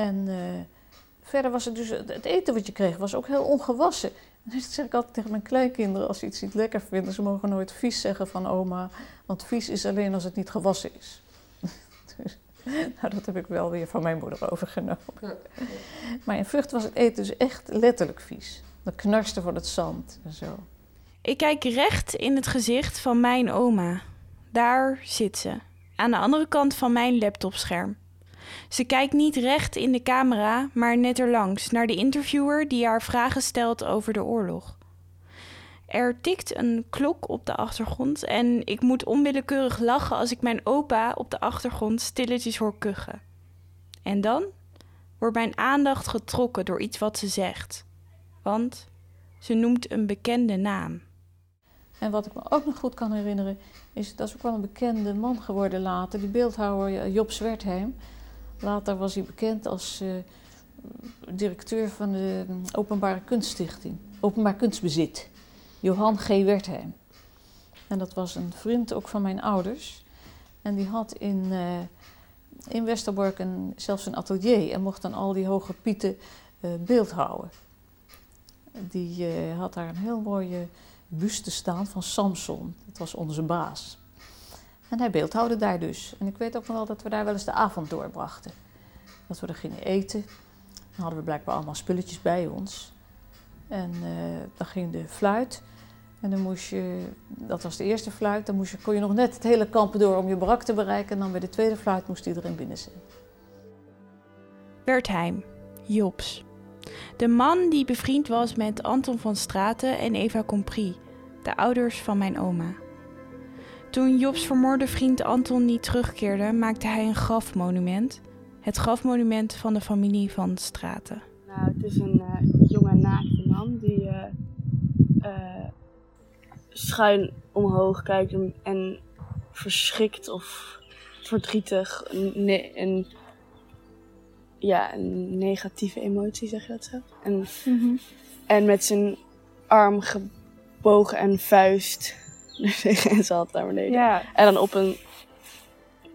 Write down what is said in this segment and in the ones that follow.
En eh, verder was het dus, het eten wat je kreeg was ook heel ongewassen. En dat zeg ik altijd tegen mijn kleinkinderen, als ze iets niet lekker vinden, ze mogen nooit vies zeggen van oma, want vies is alleen als het niet gewassen is. dus, nou, dat heb ik wel weer van mijn moeder overgenomen. Maar in Vught was het eten dus echt letterlijk vies. Dat knarste van het zand en zo. Ik kijk recht in het gezicht van mijn oma. Daar zit ze, aan de andere kant van mijn laptopscherm. Ze kijkt niet recht in de camera, maar net erlangs naar de interviewer die haar vragen stelt over de oorlog. Er tikt een klok op de achtergrond en ik moet onwillekeurig lachen als ik mijn opa op de achtergrond stilletjes hoor kuchen. En dan wordt mijn aandacht getrokken door iets wat ze zegt. Want ze noemt een bekende naam. En wat ik me ook nog goed kan herinneren, is dat is ook wel een bekende man geworden later, die beeldhouwer Job Zwertheim. Later was hij bekend als uh, directeur van de Openbare Kunststichting, Openbaar Kunstbezit, Johan G. Wertheim. En dat was een vriend ook van mijn ouders. En die had in, uh, in Westerbork een, zelfs een atelier en mocht dan al die hoge pieten uh, beeldhouden. Die had daar een heel mooie buste staan van Samson. Dat was onze baas. En hij beeldhouwde daar dus. En ik weet ook nog wel dat we daar wel eens de avond doorbrachten. Dat we er gingen eten. Dan hadden we blijkbaar allemaal spulletjes bij ons. En uh, dan ging de fluit. En dan moest je, dat was de eerste fluit, dan moest je, kon je nog net het hele kamp door om je barak te bereiken. En dan bij de tweede fluit moest iedereen binnen zijn. Wertheim, Jobs. De man die bevriend was met Anton van Straten en Eva Compris, de ouders van mijn oma. Toen Jobs vermoorde vriend Anton niet terugkeerde, maakte hij een grafmonument. Het grafmonument van de familie van Straten. Nou, het is een uh, jonge naakte man die uh, uh, schuin omhoog kijkt en, verschrikt of verdrietig en ja, een negatieve emotie, zeg je dat zo? En, mm -hmm. en met zijn arm gebogen en vuist tegen zijn hand naar beneden. Ja. En dan op een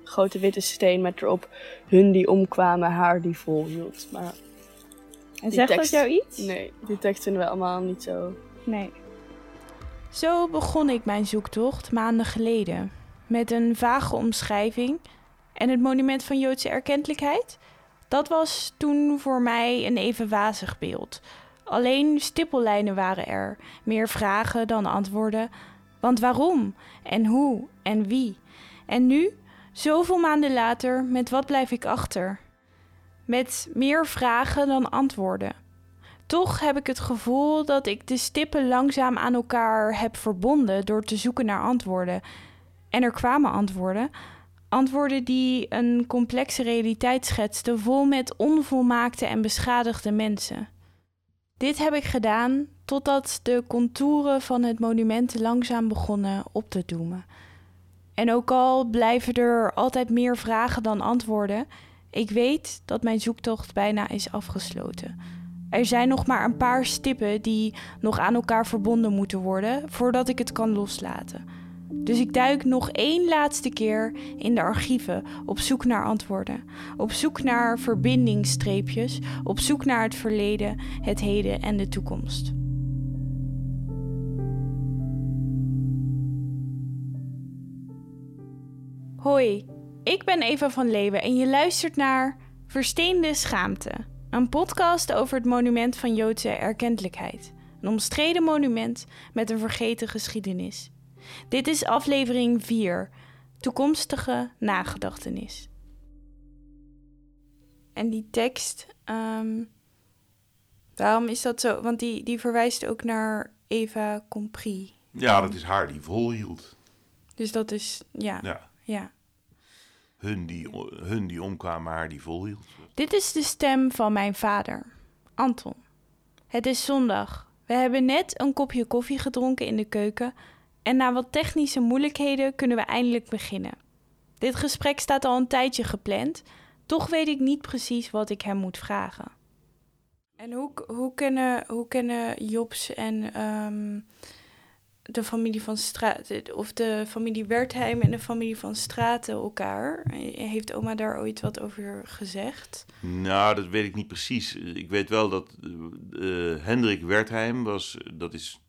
grote witte steen met erop hun die omkwamen, haar die volhield. Maar en zegt tekst, dat jou iets? Nee, die tekst vinden we allemaal niet zo. Nee. Zo begon ik mijn zoektocht maanden geleden. Met een vage omschrijving en het monument van Joodse erkentelijkheid dat was toen voor mij een even wazig beeld. Alleen stippellijnen waren er, meer vragen dan antwoorden. Want waarom? En hoe? En wie? En nu, zoveel maanden later, met wat blijf ik achter? Met meer vragen dan antwoorden. Toch heb ik het gevoel dat ik de stippen langzaam aan elkaar heb verbonden door te zoeken naar antwoorden. En er kwamen antwoorden, Antwoorden die een complexe realiteit schetsten, vol met onvolmaakte en beschadigde mensen. Dit heb ik gedaan totdat de contouren van het monument langzaam begonnen op te doemen. En ook al blijven er altijd meer vragen dan antwoorden, ik weet dat mijn zoektocht bijna is afgesloten. Er zijn nog maar een paar stippen die nog aan elkaar verbonden moeten worden voordat ik het kan loslaten. Dus ik duik nog één laatste keer in de archieven op zoek naar antwoorden. Op zoek naar verbindingsstreepjes, op zoek naar het verleden, het heden en de toekomst. Hoi, ik ben Eva van Leeuwen en je luistert naar Versteende Schaamte, een podcast over het monument van Joodse erkentelijkheid. Een omstreden monument met een vergeten geschiedenis. Dit is aflevering 4, toekomstige nagedachtenis. En die tekst, um, waarom is dat zo? Want die, die verwijst ook naar Eva Compris. Ja, dat is haar die volhield. Dus dat is, ja. Ja. ja. Hun, die, hun die omkwamen, haar die volhield. Dit is de stem van mijn vader, Anton. Het is zondag. We hebben net een kopje koffie gedronken in de keuken en na wat technische moeilijkheden kunnen we eindelijk beginnen. Dit gesprek staat al een tijdje gepland, toch weet ik niet precies wat ik hem moet vragen. En hoe, hoe, kennen, hoe kennen Jobs en um, de familie van Straten, of de familie Wertheim en de familie van Straten elkaar? Heeft oma daar ooit wat over gezegd? Nou, dat weet ik niet precies. Ik weet wel dat uh, Hendrik Wertheim was, dat is,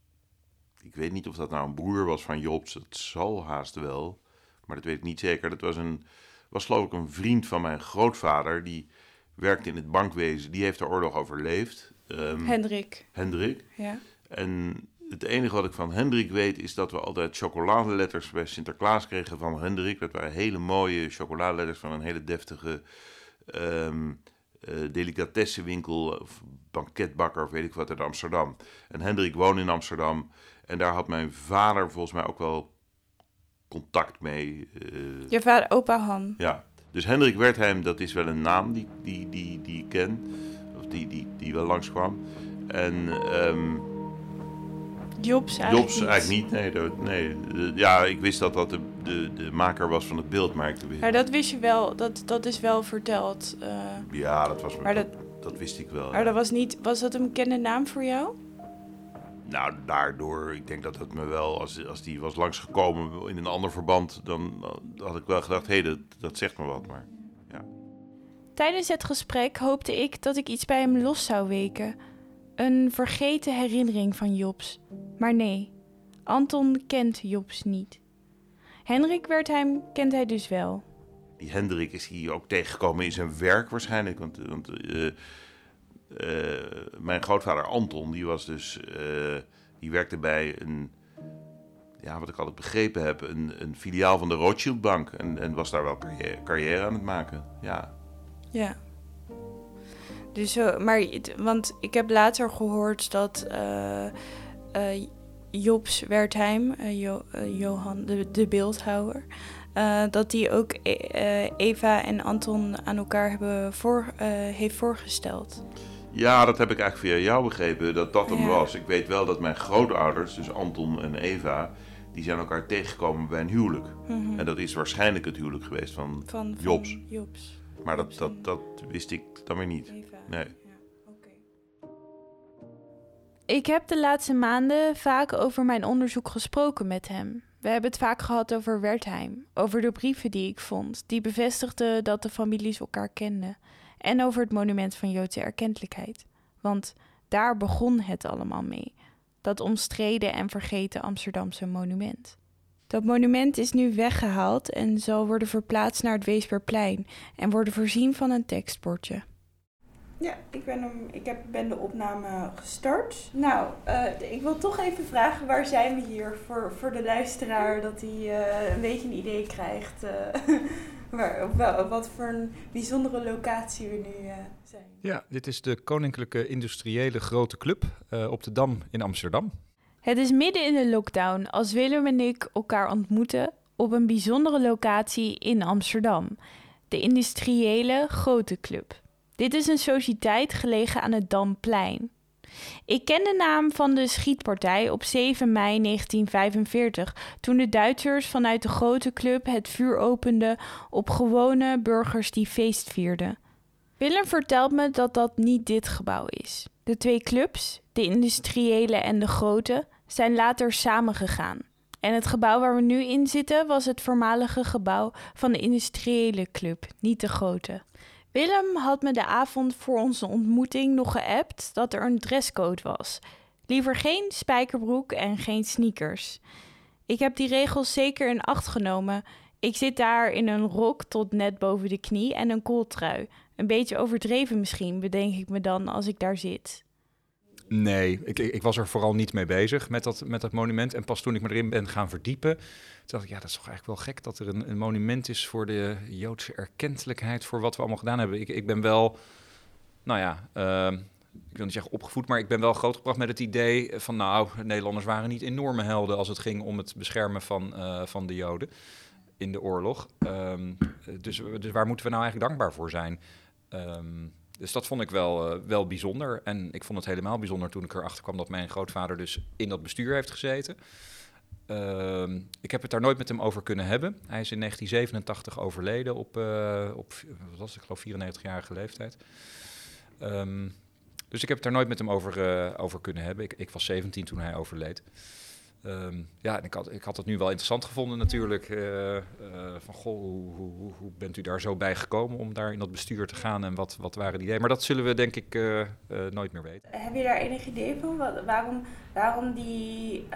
ik weet niet of dat nou een broer was van Jobs, dat zal haast wel, maar dat weet ik niet zeker. Dat was, een, was geloof ik een vriend van mijn grootvader, die werkte in het bankwezen, die heeft de oorlog overleefd. Um, Hendrik. Hendrik. Ja. En het enige wat ik van Hendrik weet is dat we altijd chocoladeletters bij Sinterklaas kregen van Hendrik. Dat waren hele mooie chocoladeletters van een hele deftige um, uh, delicatessenwinkel of banketbakker of weet ik wat uit Amsterdam. En Hendrik woonde in Amsterdam en daar had mijn vader volgens mij ook wel contact mee. Uh, Je vader, opa Han. Ja, dus Hendrik Wertheim, dat is wel een naam die, die, die, die ik ken, of die, die, die wel langskwam. En... Um, Jobs eigenlijk Jobs eigenlijk niet, nee. Dat, nee. Ja, ik wist dat dat de, de, de maker was van het beeld, maar ik... Maar dat wist je wel, dat, dat is wel verteld. Uh, ja, dat was... Maar dat, dat, wist ik wel. Maar dat was niet... Was dat een bekende naam voor jou? Nou, daardoor, ik denk dat het me wel, als, als die was langsgekomen in een ander verband, dan had ik wel gedacht, hé, hey, dat, dat zegt me wat, maar ja. Tijdens het gesprek hoopte ik dat ik iets bij hem los zou weken. Een vergeten herinnering van Jobs. Maar nee, Anton kent Jobs niet. Hendrik Wertheim kent hij dus wel. Die Hendrik is hier ook tegengekomen in zijn werk waarschijnlijk. Want, want uh, uh, mijn grootvader Anton, die was dus. Uh, die werkte bij een. Ja, wat ik altijd begrepen heb, een, een filiaal van de Rothschild Bank. En, en was daar wel carrière, carrière aan het maken. Ja. Ja. Dus, maar, want ik heb later gehoord dat Jobs Wertheim, uh, jo, Johan, de, de beeldhouwer, dat die ook Eva en Anton aan elkaar hebben voor, heeft voorgesteld. Ja, dat heb ik eigenlijk via jou begrepen, dat dat hem was. Ik weet wel dat mijn grootouders, dus Anton en Eva, die zijn elkaar tegengekomen bij een huwelijk. Mm En dat is waarschijnlijk het huwelijk geweest van, van Jobs. Van Jobs. Maar dat, dat, dat wist ik dan weer niet. Nee. Ik heb de laatste maanden vaak over mijn onderzoek gesproken met hem. We hebben het vaak gehad over Wertheim, over de brieven die ik vond, die bevestigden dat de families elkaar kenden, en over het monument van Joodse erkentelijkheid. Want daar begon het allemaal mee, dat omstreden en vergeten Amsterdamse monument. Dat monument is nu weggehaald en zal worden verplaatst naar het Weesperplein en worden voorzien van een tekstbordje. Ja, ik ben, hem, ik heb, ben de opname gestart. Nou, uh, ik wil toch even vragen, waar zijn we hier voor, voor de luisteraar, dat hij uh, een beetje een idee krijgt uh, waar, wel, wat voor een bijzondere locatie we nu zijn. Ja, dit is de Koninklijke Industriële Grote Club op de Dam in Amsterdam. Het is midden in de lockdown als Willem en ik elkaar ontmoeten op een bijzondere locatie in Amsterdam, de Industriële Grote Club. Dit is een sociëteit gelegen aan het Damplein. Ik ken de naam van de schietpartij op 7 mei 1945, toen de Duitsers vanuit de grote club het vuur openden op gewone burgers die feest vierden. Willem vertelt me dat dat niet dit gebouw is. De twee clubs, de industriële en de grote, zijn later samengegaan. En het gebouw waar we nu in zitten was het voormalige gebouw van de industriële club, niet de grote. Willem had me de avond voor onze ontmoeting nog geappt dat er een dresscode was. Liever geen spijkerbroek en geen sneakers. Ik heb die regels zeker in acht genomen. Ik zit daar in een rok tot net boven de knie en een kooltrui. Een beetje overdreven misschien, bedenk ik me dan als ik daar zit. Nee, ik, ik, was er vooral niet mee bezig met dat, met monument. En pas toen ik me erin ben gaan verdiepen, dacht ik, ja, dat is toch eigenlijk wel gek dat er een, een monument is voor de Joodse erkentelijkheid, voor wat we allemaal gedaan hebben. Ik, ik ben wel, nou ja, uh, ik wil niet zeggen opgevoed, maar ik ben wel grootgebracht met het idee van, nou, Nederlanders waren niet enorme helden als het ging om het beschermen van, uh, van de Joden in de oorlog. Um, dus, dus waar moeten we nou eigenlijk dankbaar voor zijn? Um, dus dat vond ik wel, uh, wel bijzonder. En ik vond het helemaal bijzonder toen ik erachter kwam dat mijn grootvader dus in dat bestuur heeft gezeten. Uh, ik heb het daar nooit met hem over kunnen hebben. Hij is in 1987 overleden op, uh, op wat was het, ik geloof 94-jarige leeftijd. Um, dus ik heb het daar nooit met hem over, uh, over kunnen hebben. Ik, ik, was 17 toen hij overleed. Ehm, ja, en ik had, ik had het nu wel interessant gevonden natuurlijk. eh, eh, van, goh, hoe, hoe, hoe- bent u daar zo bij gekomen om daar in dat bestuur te gaan? En wat, wat waren die ideeën? Maar dat zullen we denk ik eh, nooit meer weten. Heb je daar enig idee van? Waarom, waarom die.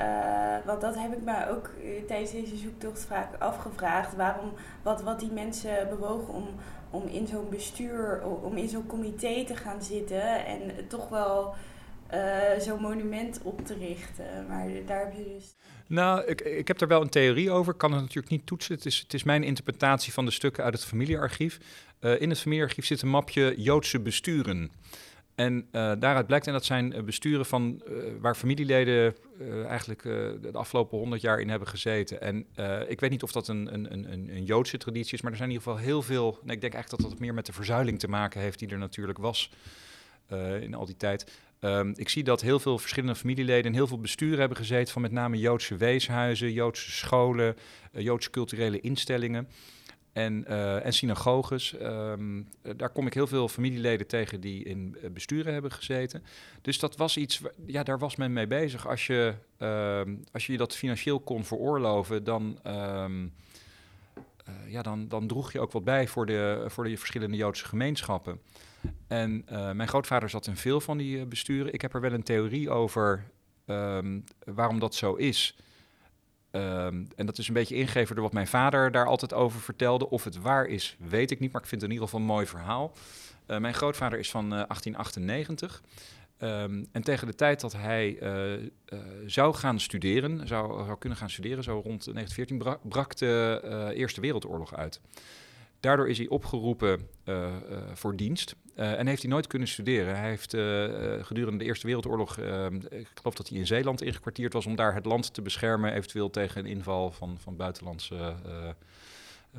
want dat heb ik me ook tijdens deze zoektocht vaak afgevraagd. Waarom, wat, wat die mensen bewogen om, om in zo'n bestuur, om in zo'n comité te gaan zitten en toch wel eh, zo'n monument op te richten. Maar daar heb je dus. Nou, ik, ik heb er wel een theorie over. Ik kan het natuurlijk niet toetsen. Het is, het is mijn interpretatie van de stukken uit het familiearchief. Eh, in het familiearchief zit een mapje Joodse besturen. En eh, daaruit blijkt, en dat zijn besturen van, waar familieleden eigenlijk de afgelopen honderd jaar in hebben gezeten. En ik weet niet of dat een, een, een, een Joodse traditie is, maar er zijn in ieder geval heel veel. Nee, ik denk eigenlijk dat dat meer met de verzuiling te maken heeft, die er natuurlijk was in al die tijd. Ehm, ik zie dat heel veel verschillende familieleden in heel veel besturen hebben gezeten van met name Joodse weeshuizen, Joodse scholen, eh, Joodse culturele instellingen en, eh, en synagoges. Ehm, eh, daar kom ik heel veel familieleden tegen die in besturen hebben gezeten. Dus dat was iets, ja, daar was men mee bezig. Als je, ehm, als je dat financieel kon veroorloven, dan, eh, ja, dan, dan droeg je ook wat bij voor de, voor de verschillende Joodse gemeenschappen. En eh, mijn grootvader zat in veel van die eh, besturen. Ik heb er wel een theorie over ehm, waarom dat zo is. Ehm, en dat is een beetje ingegeven door wat mijn vader daar altijd over vertelde. Of het waar is, weet ik niet, maar ik vind het in ieder geval een mooi verhaal. Mijn grootvader is van eh, 1898. Ehm, en tegen de tijd dat hij eh, eh, zou gaan studeren, zou, zou kunnen gaan studeren, zo rond 1914, bra- brak de eh, Eerste Wereldoorlog uit. Daardoor is hij opgeroepen voor dienst en heeft hij nooit kunnen studeren. Hij heeft gedurende de Eerste Wereldoorlog, eh, ik geloof dat hij in Zeeland ingekwartierd was om daar het land te beschermen, eventueel tegen een inval van, van buitenlandse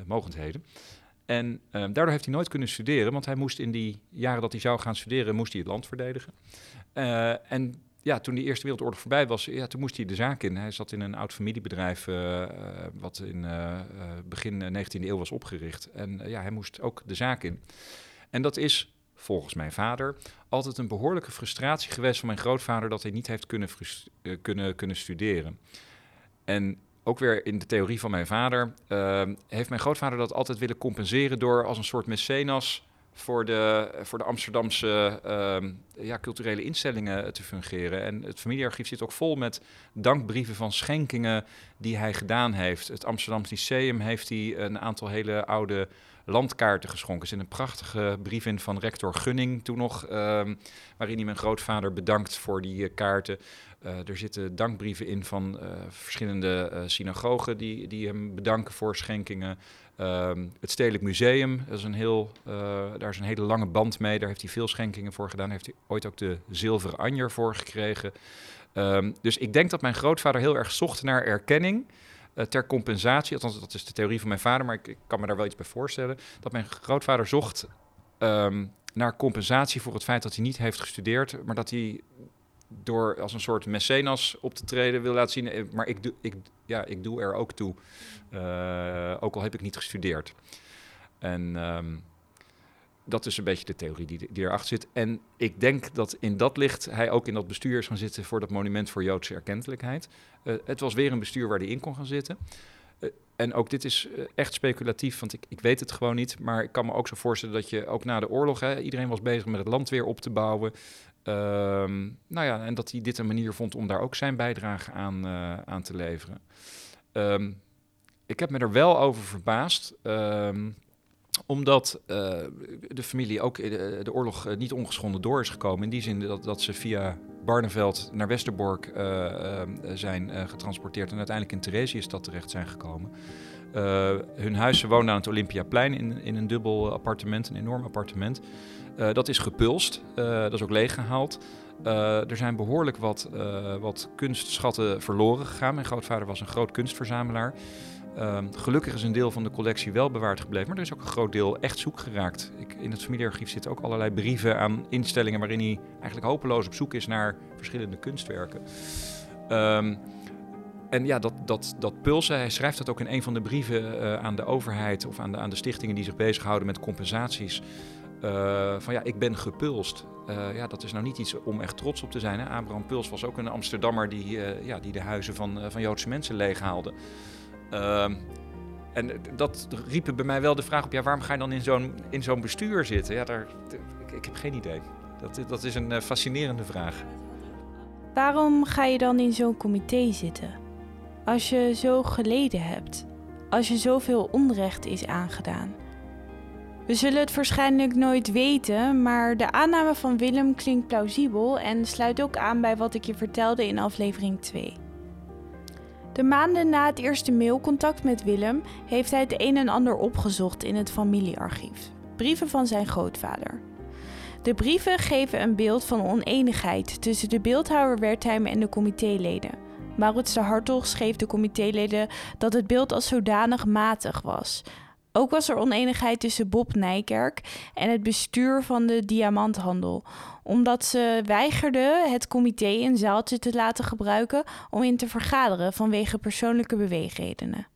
mogendheden. En eh, daardoor heeft hij nooit kunnen studeren, want hij moest in die jaren dat hij zou gaan studeren, moest hij het land verdedigen. Eh, en ja, toen die Eerste Wereldoorlog voorbij was, ja, toen moest hij de zaak in. Hij zat in een oud familiebedrijf eh, eh, wat in begin eh, 19e eeuw was opgericht. En ja, hij moest ook de zaak in. En dat is, volgens mijn vader, altijd een behoorlijke frustratie geweest van mijn grootvader dat hij niet heeft kunnen, kunnen, kunnen studeren. En ook weer in de theorie van mijn vader, eh, heeft mijn grootvader dat altijd willen compenseren door als een soort mecenas voor de, voor de Amsterdamse ehm, ja, culturele instellingen te fungeren. En het familiearchief zit ook vol met dankbrieven van schenkingen die hij gedaan heeft. Het Amsterdam Lyceum heeft hij een aantal hele oude landkaarten geschonken. Er zit een prachtige brief in van rector Gunning toen nog, waarin hij mijn grootvader bedankt voor die eh, kaarten. Eh, er zitten dankbrieven in van eh, verschillende eh, synagogen die, die hem bedanken voor schenkingen. Ehm, het Stedelijk Museum, dat is een heel, daar is een hele lange band mee. Daar heeft hij veel schenkingen voor gedaan. Daar heeft hij ooit ook de zilveren anjer voor gekregen. Ehm, dus ik denk dat mijn grootvader heel erg zocht naar erkenning. ter compensatie, althans dat is de theorie van mijn vader, maar ik, ik kan me daar wel iets bij voorstellen. Dat mijn grootvader zocht ehm, naar compensatie voor het feit dat hij niet heeft gestudeerd, maar dat hij door als een soort mecenas op te treden wil laten zien. eh, Maar ik doe, ik, ja, ik doe er ook toe. Eh, ook al heb ik niet gestudeerd. En ehm, dat is een beetje de theorie die, die erachter zit. En ik denk dat in dat licht hij ook in dat bestuur is gaan zitten voor dat monument voor Joodse erkentelijkheid. Eh, het was weer een bestuur waar hij in kon gaan zitten. En ook dit is echt speculatief, want ik, ik weet het gewoon niet. Maar ik kan me ook zo voorstellen dat je ook na de oorlog, hè, iedereen was bezig met het land weer op te bouwen. Ehm, nou ja, en dat hij dit een manier vond om daar ook zijn bijdrage aan, eh, aan te leveren. Ehm, ik heb me er wel over verbaasd. ehm, omdat eh, de familie ook in de, oorlog eh, niet ongeschonden door is gekomen. In die zin dat, dat ze via Barneveld naar Westerbork eh, eh, zijn eh, getransporteerd. En uiteindelijk in Theresienstad terecht zijn gekomen. Eh, hun huis, ze woonden aan het Olympiaplein in, in een dubbel appartement, een enorm appartement. Eh, dat is gepulst, eh, dat is ook leeggehaald. Eh, er zijn behoorlijk wat, wat kunstschatten verloren gegaan. Mijn grootvader was een groot kunstverzamelaar. Ehm, gelukkig is een deel van de collectie wel bewaard gebleven, maar er is ook een groot deel echt zoek geraakt. Ik, in het familiearchief zitten ook allerlei brieven aan instellingen waarin hij eigenlijk hopeloos op zoek is naar verschillende kunstwerken. Ehm, en ja, dat, dat, dat pulsen, hij schrijft dat ook in een van de brieven eh, aan de overheid of aan de, aan de stichtingen die zich bezighouden met compensaties. eh, van ja, ik ben gepulst. Eh, ja, dat is nou niet iets om echt trots op te zijn. Hè? Abraham Puls was ook een Amsterdammer die, ja, die de huizen van, van Joodse mensen leeghaalde. Ehm, en dat riepen bij mij wel de vraag op, ja, waarom ga je dan in zo'n, in zo'n bestuur zitten? Ja, daar, ik, ik heb geen idee. Dat, dat is een fascinerende vraag. Waarom ga je dan in zo'n comité zitten? Als je zo geleden hebt, als je zoveel onrecht is aangedaan. We zullen het waarschijnlijk nooit weten, maar de aanname van Willem klinkt plausibel en sluit ook aan bij wat ik je vertelde in aflevering 2. De maanden na het eerste mailcontact met Willem heeft hij het een en ander opgezocht in het familiearchief. Brieven van zijn grootvader. De brieven geven een beeld van oneenigheid tussen de beeldhouwer Wertheim en de comitéleden. Maurits de Hartog schreef de comitéleden dat het beeld als zodanig matig was. Ook was er oneenigheid tussen Bob Nijkerk en het bestuur van de diamanthandel, omdat ze weigerden het comité een zaaltje te laten gebruiken om in te vergaderen vanwege persoonlijke beweegredenen.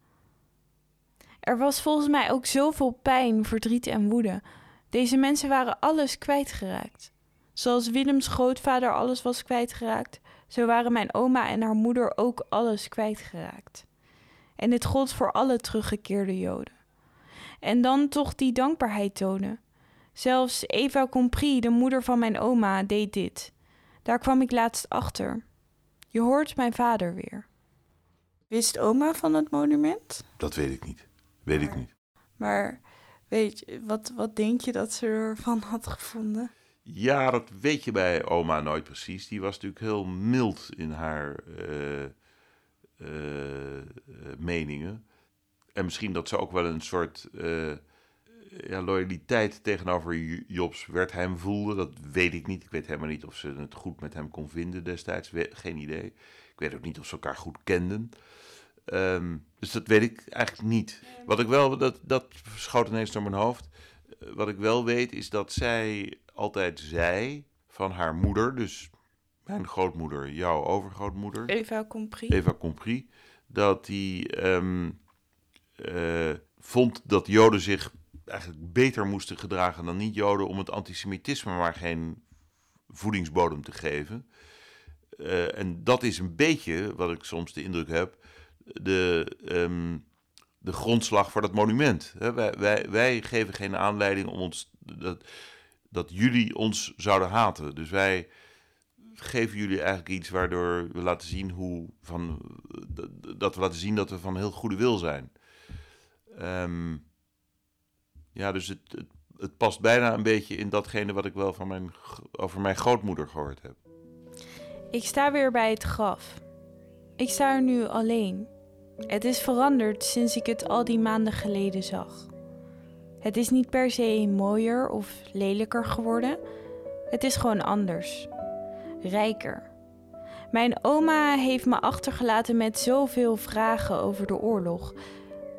Er was volgens mij ook zoveel pijn, verdriet en woede. Deze mensen waren alles kwijtgeraakt. Zoals Willems grootvader alles was kwijtgeraakt, zo waren mijn oma en haar moeder ook alles kwijtgeraakt. En dit gold voor alle teruggekeerde Joden. En dan toch die dankbaarheid tonen. Zelfs Eva Compris, de moeder van mijn oma, deed dit. Daar kwam ik laatst achter. Je hoort mijn vader weer. Wist oma van het monument? Dat weet ik niet. Weet ik niet. Maar weet je, wat, wat denk je dat ze ervan had gevonden? Ja, dat weet je bij oma nooit precies. Die was natuurlijk heel mild in haar uh, uh, meningen. En misschien dat ze ook wel een soort uh, ja, loyaliteit tegenover Jobs Wertheim voelde. Dat weet ik niet. Ik weet helemaal niet of ze het goed met hem kon vinden destijds. geen idee. Ik weet ook niet of ze elkaar goed kenden. Um, dus dat weet ik eigenlijk niet. Wat ik wel, dat, dat schoot ineens door mijn hoofd. Wat ik wel weet is dat zij altijd zei van haar moeder, dus mijn grootmoeder, jouw overgrootmoeder. Eva Compris. Eva Compris. Dat die um, uh, vond dat Joden zich eigenlijk beter moesten gedragen dan niet-Joden om het antisemitisme maar geen voedingsbodem te geven. Uh, en dat is een beetje, wat ik soms de indruk heb, de, um, de grondslag voor dat monument. wij, wij, wij, geven geen aanleiding om ons. Dat, dat jullie ons zouden haten. Dus wij geven jullie eigenlijk iets waardoor we laten zien hoe van dat we laten zien dat we van heel goede wil zijn. Um, ja, dus het, het, het, past bijna een beetje in datgene wat ik wel van mijn, over mijn grootmoeder gehoord heb. Ik sta weer bij het graf. Ik sta er nu alleen. Het is veranderd sinds ik het al die maanden geleden zag. Het is niet per se mooier of lelijker geworden. Het is gewoon anders. Rijker. Mijn oma heeft me achtergelaten met zoveel vragen over de oorlog.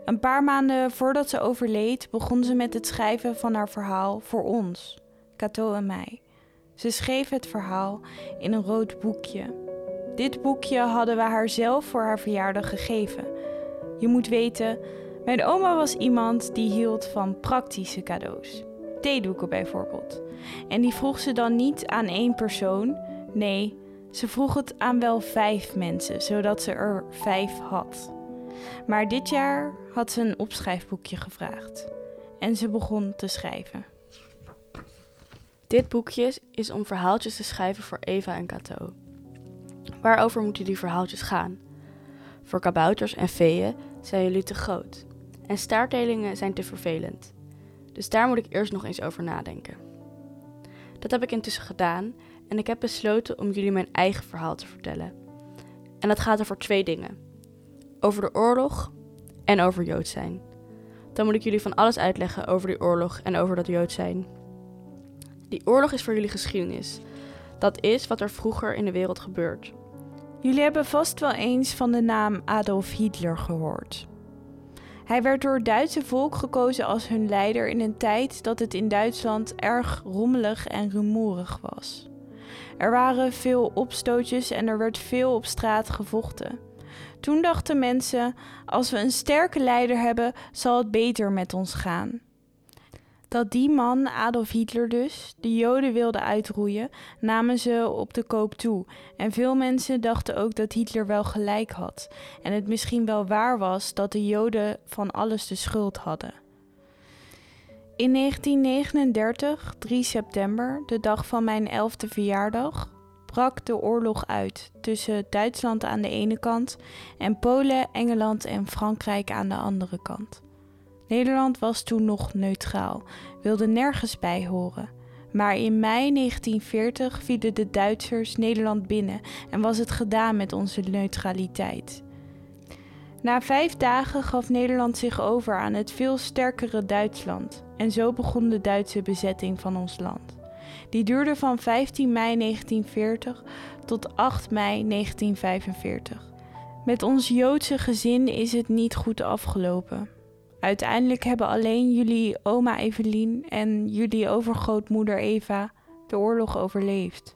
Een paar maanden voordat ze overleed, begon ze met het schrijven van haar verhaal voor ons, Cato en mij. Ze schreef het verhaal in een rood boekje. Dit boekje hadden we haar zelf voor haar verjaardag gegeven. Je moet weten, mijn oma was iemand die hield van praktische cadeaus. Theedoeken bijvoorbeeld. En die vroeg ze dan niet aan één persoon. Nee, ze vroeg het aan wel vijf mensen, zodat ze er vijf had. Maar dit jaar had ze een opschrijfboekje gevraagd. En ze begon te schrijven. Dit boekje is om verhaaltjes te schrijven voor Eva en Cato. Waarover moeten die verhaaltjes gaan? Voor kabouters en veeën zijn jullie te groot. En staartdelingen zijn te vervelend. Dus daar moet ik eerst nog eens over nadenken. Dat heb ik intussen gedaan en ik heb besloten om jullie mijn eigen verhaal te vertellen. En dat gaat over twee dingen: over de oorlog en over Jood zijn. Dan moet ik jullie van alles uitleggen over die oorlog en over dat Jood zijn. Die oorlog is voor jullie geschiedenis. Dat is wat er vroeger in de wereld gebeurt. Jullie hebben vast wel eens van de naam Adolf Hitler gehoord. Hij werd door het Duitse volk gekozen als hun leider in een tijd dat het in Duitsland erg rommelig en rumoerig was. Er waren veel opstootjes en er werd veel op straat gevochten. Toen dachten mensen: als we een sterke leider hebben, zal het beter met ons gaan. Dat die man, Adolf Hitler dus, de Joden wilde uitroeien, namen ze op de koop toe. En veel mensen dachten ook dat Hitler wel gelijk had. En het misschien wel waar was dat de Joden van alles de schuld hadden. In 1939, 3 september, de dag van mijn 11e verjaardag, brak de oorlog uit tussen Duitsland aan de ene kant en Polen, Engeland en Frankrijk aan de andere kant. Nederland was toen nog neutraal, wilde nergens bij horen. Maar in mei 1940 vielen de Duitsers Nederland binnen en was het gedaan met onze neutraliteit. Na vijf dagen gaf Nederland zich over aan het veel sterkere Duitsland en zo begon de Duitse bezetting van ons land. Die duurde van 15 mei 1940 tot 8 mei 1945. Met ons Joodse gezin is het niet goed afgelopen. Uiteindelijk hebben alleen jullie oma Evelien en jullie overgrootmoeder Eva de oorlog overleefd.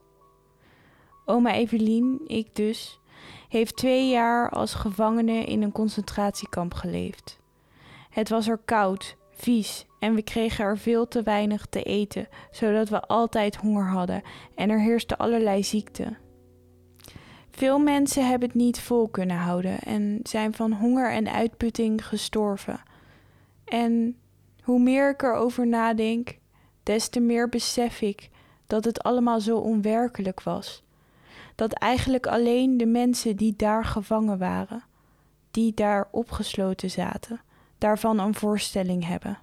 Oma Evelien, ik dus, heeft twee jaar als gevangene in een concentratiekamp geleefd. Het was er koud, vies en we kregen er veel te weinig te eten, zodat we altijd honger hadden en er heerste allerlei ziekte. Veel mensen hebben het niet vol kunnen houden en zijn van honger en uitputting gestorven. En hoe meer ik erover nadenk, des te meer besef ik dat het allemaal zo onwerkelijk was. Dat eigenlijk alleen de mensen die daar gevangen waren, die daar opgesloten zaten, daarvan een voorstelling hebben.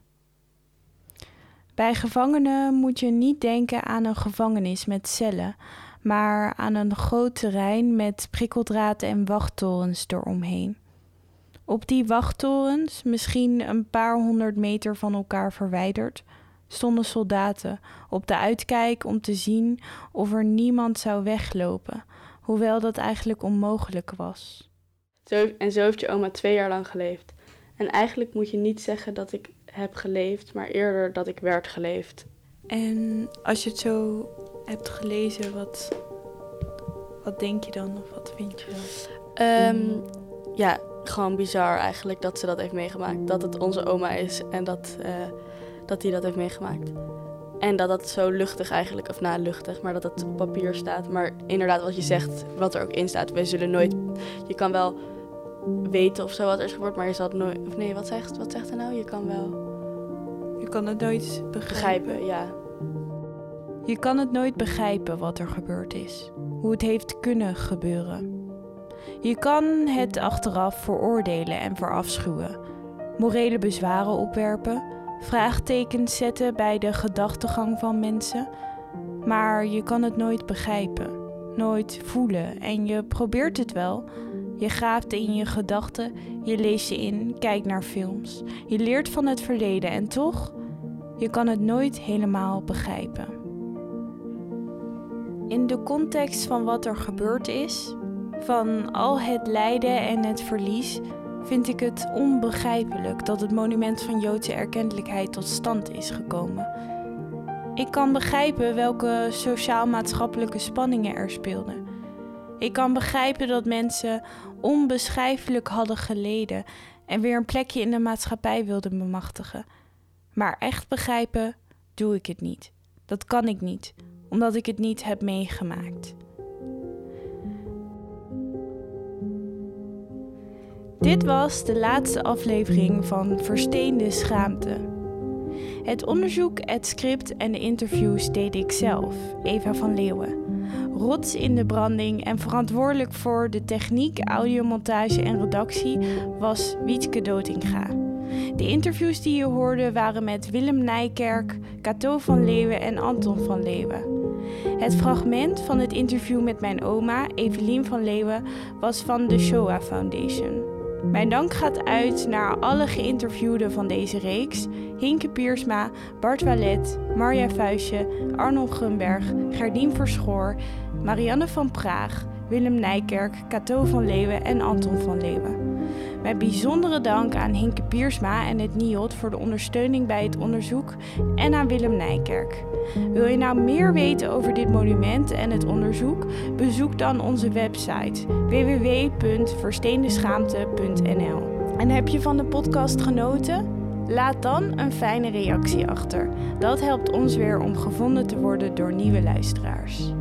Bij gevangenen moet je niet denken aan een gevangenis met cellen, maar aan een groot terrein met prikkeldraad en wachttorens eromheen. Op die wachttorens, misschien een paar honderd meter van elkaar verwijderd, stonden soldaten op de uitkijk om te zien of er niemand zou weglopen, hoewel dat eigenlijk onmogelijk was. Zo, en zo heeft je oma twee jaar lang geleefd. En eigenlijk moet je niet zeggen dat ik heb geleefd, maar eerder dat ik werd geleefd. En als je het zo hebt gelezen, wat, wat denk je dan of wat vind je dan? Um, ja, gewoon bizar eigenlijk dat ze dat heeft meegemaakt. Dat het onze oma is en dat, uh, dat die dat heeft meegemaakt. En dat dat zo luchtig eigenlijk, of nou luchtig, maar dat het op papier staat. Maar inderdaad, wat je zegt, wat er ook in staat, we zullen nooit. Je kan wel weten of zo wat er is gebeurd, maar je zal het nooit. Of nee, wat zegt, wat zegt er nou? Je kan wel. Je kan het nooit begrijpen. begrijpen. Ja. Je kan het nooit begrijpen wat er gebeurd is. Hoe het heeft kunnen gebeuren. Je kan het achteraf veroordelen en verafschuwen, morele bezwaren opwerpen, vraagtekens zetten bij de gedachtegang van mensen, maar je kan het nooit begrijpen, nooit voelen en je probeert het wel. Je graaft in je gedachten, je leest je in, kijkt naar films, je leert van het verleden en toch, je kan het nooit helemaal begrijpen. In de context van wat er gebeurd is, van al het lijden en het verlies vind ik het onbegrijpelijk dat het monument van Joodse erkentelijkheid tot stand is gekomen. Ik kan begrijpen welke sociaal-maatschappelijke spanningen er speelden. Ik kan begrijpen dat mensen onbeschrijfelijk hadden geleden en weer een plekje in de maatschappij wilden bemachtigen. Maar echt begrijpen doe ik het niet. Dat kan ik niet, omdat ik het niet heb meegemaakt. Dit was de laatste aflevering van Versteende Schaamte. Het onderzoek, het script en de interviews deed ik zelf, Eva van Leeuwen. Rots in de branding en verantwoordelijk voor de techniek, audiomontage en redactie was Wietke Dotinga. De interviews die je hoorde waren met Willem Nijkerk, Cato van Leeuwen en Anton van Leeuwen. Het fragment van het interview met mijn oma, Evelien van Leeuwen, was van de Shoah Foundation. Mijn dank gaat uit naar alle geïnterviewden van deze reeks: Hinke Piersma, Bart Wallet, Marja Vuistje, Arnold Grunberg, Gerdien Verschoor, Marianne van Praag, Willem Nijkerk, Cato van Leeuwen en Anton van Leeuwen. Met bijzondere dank aan Hinke Piersma en het NIOD voor de ondersteuning bij het onderzoek en aan Willem Nijkerk. Wil je nou meer weten over dit monument en het onderzoek? Bezoek dan onze website www.versteendeschaamte.nl. En heb je van de podcast genoten? Laat dan een fijne reactie achter. Dat helpt ons weer om gevonden te worden door nieuwe luisteraars.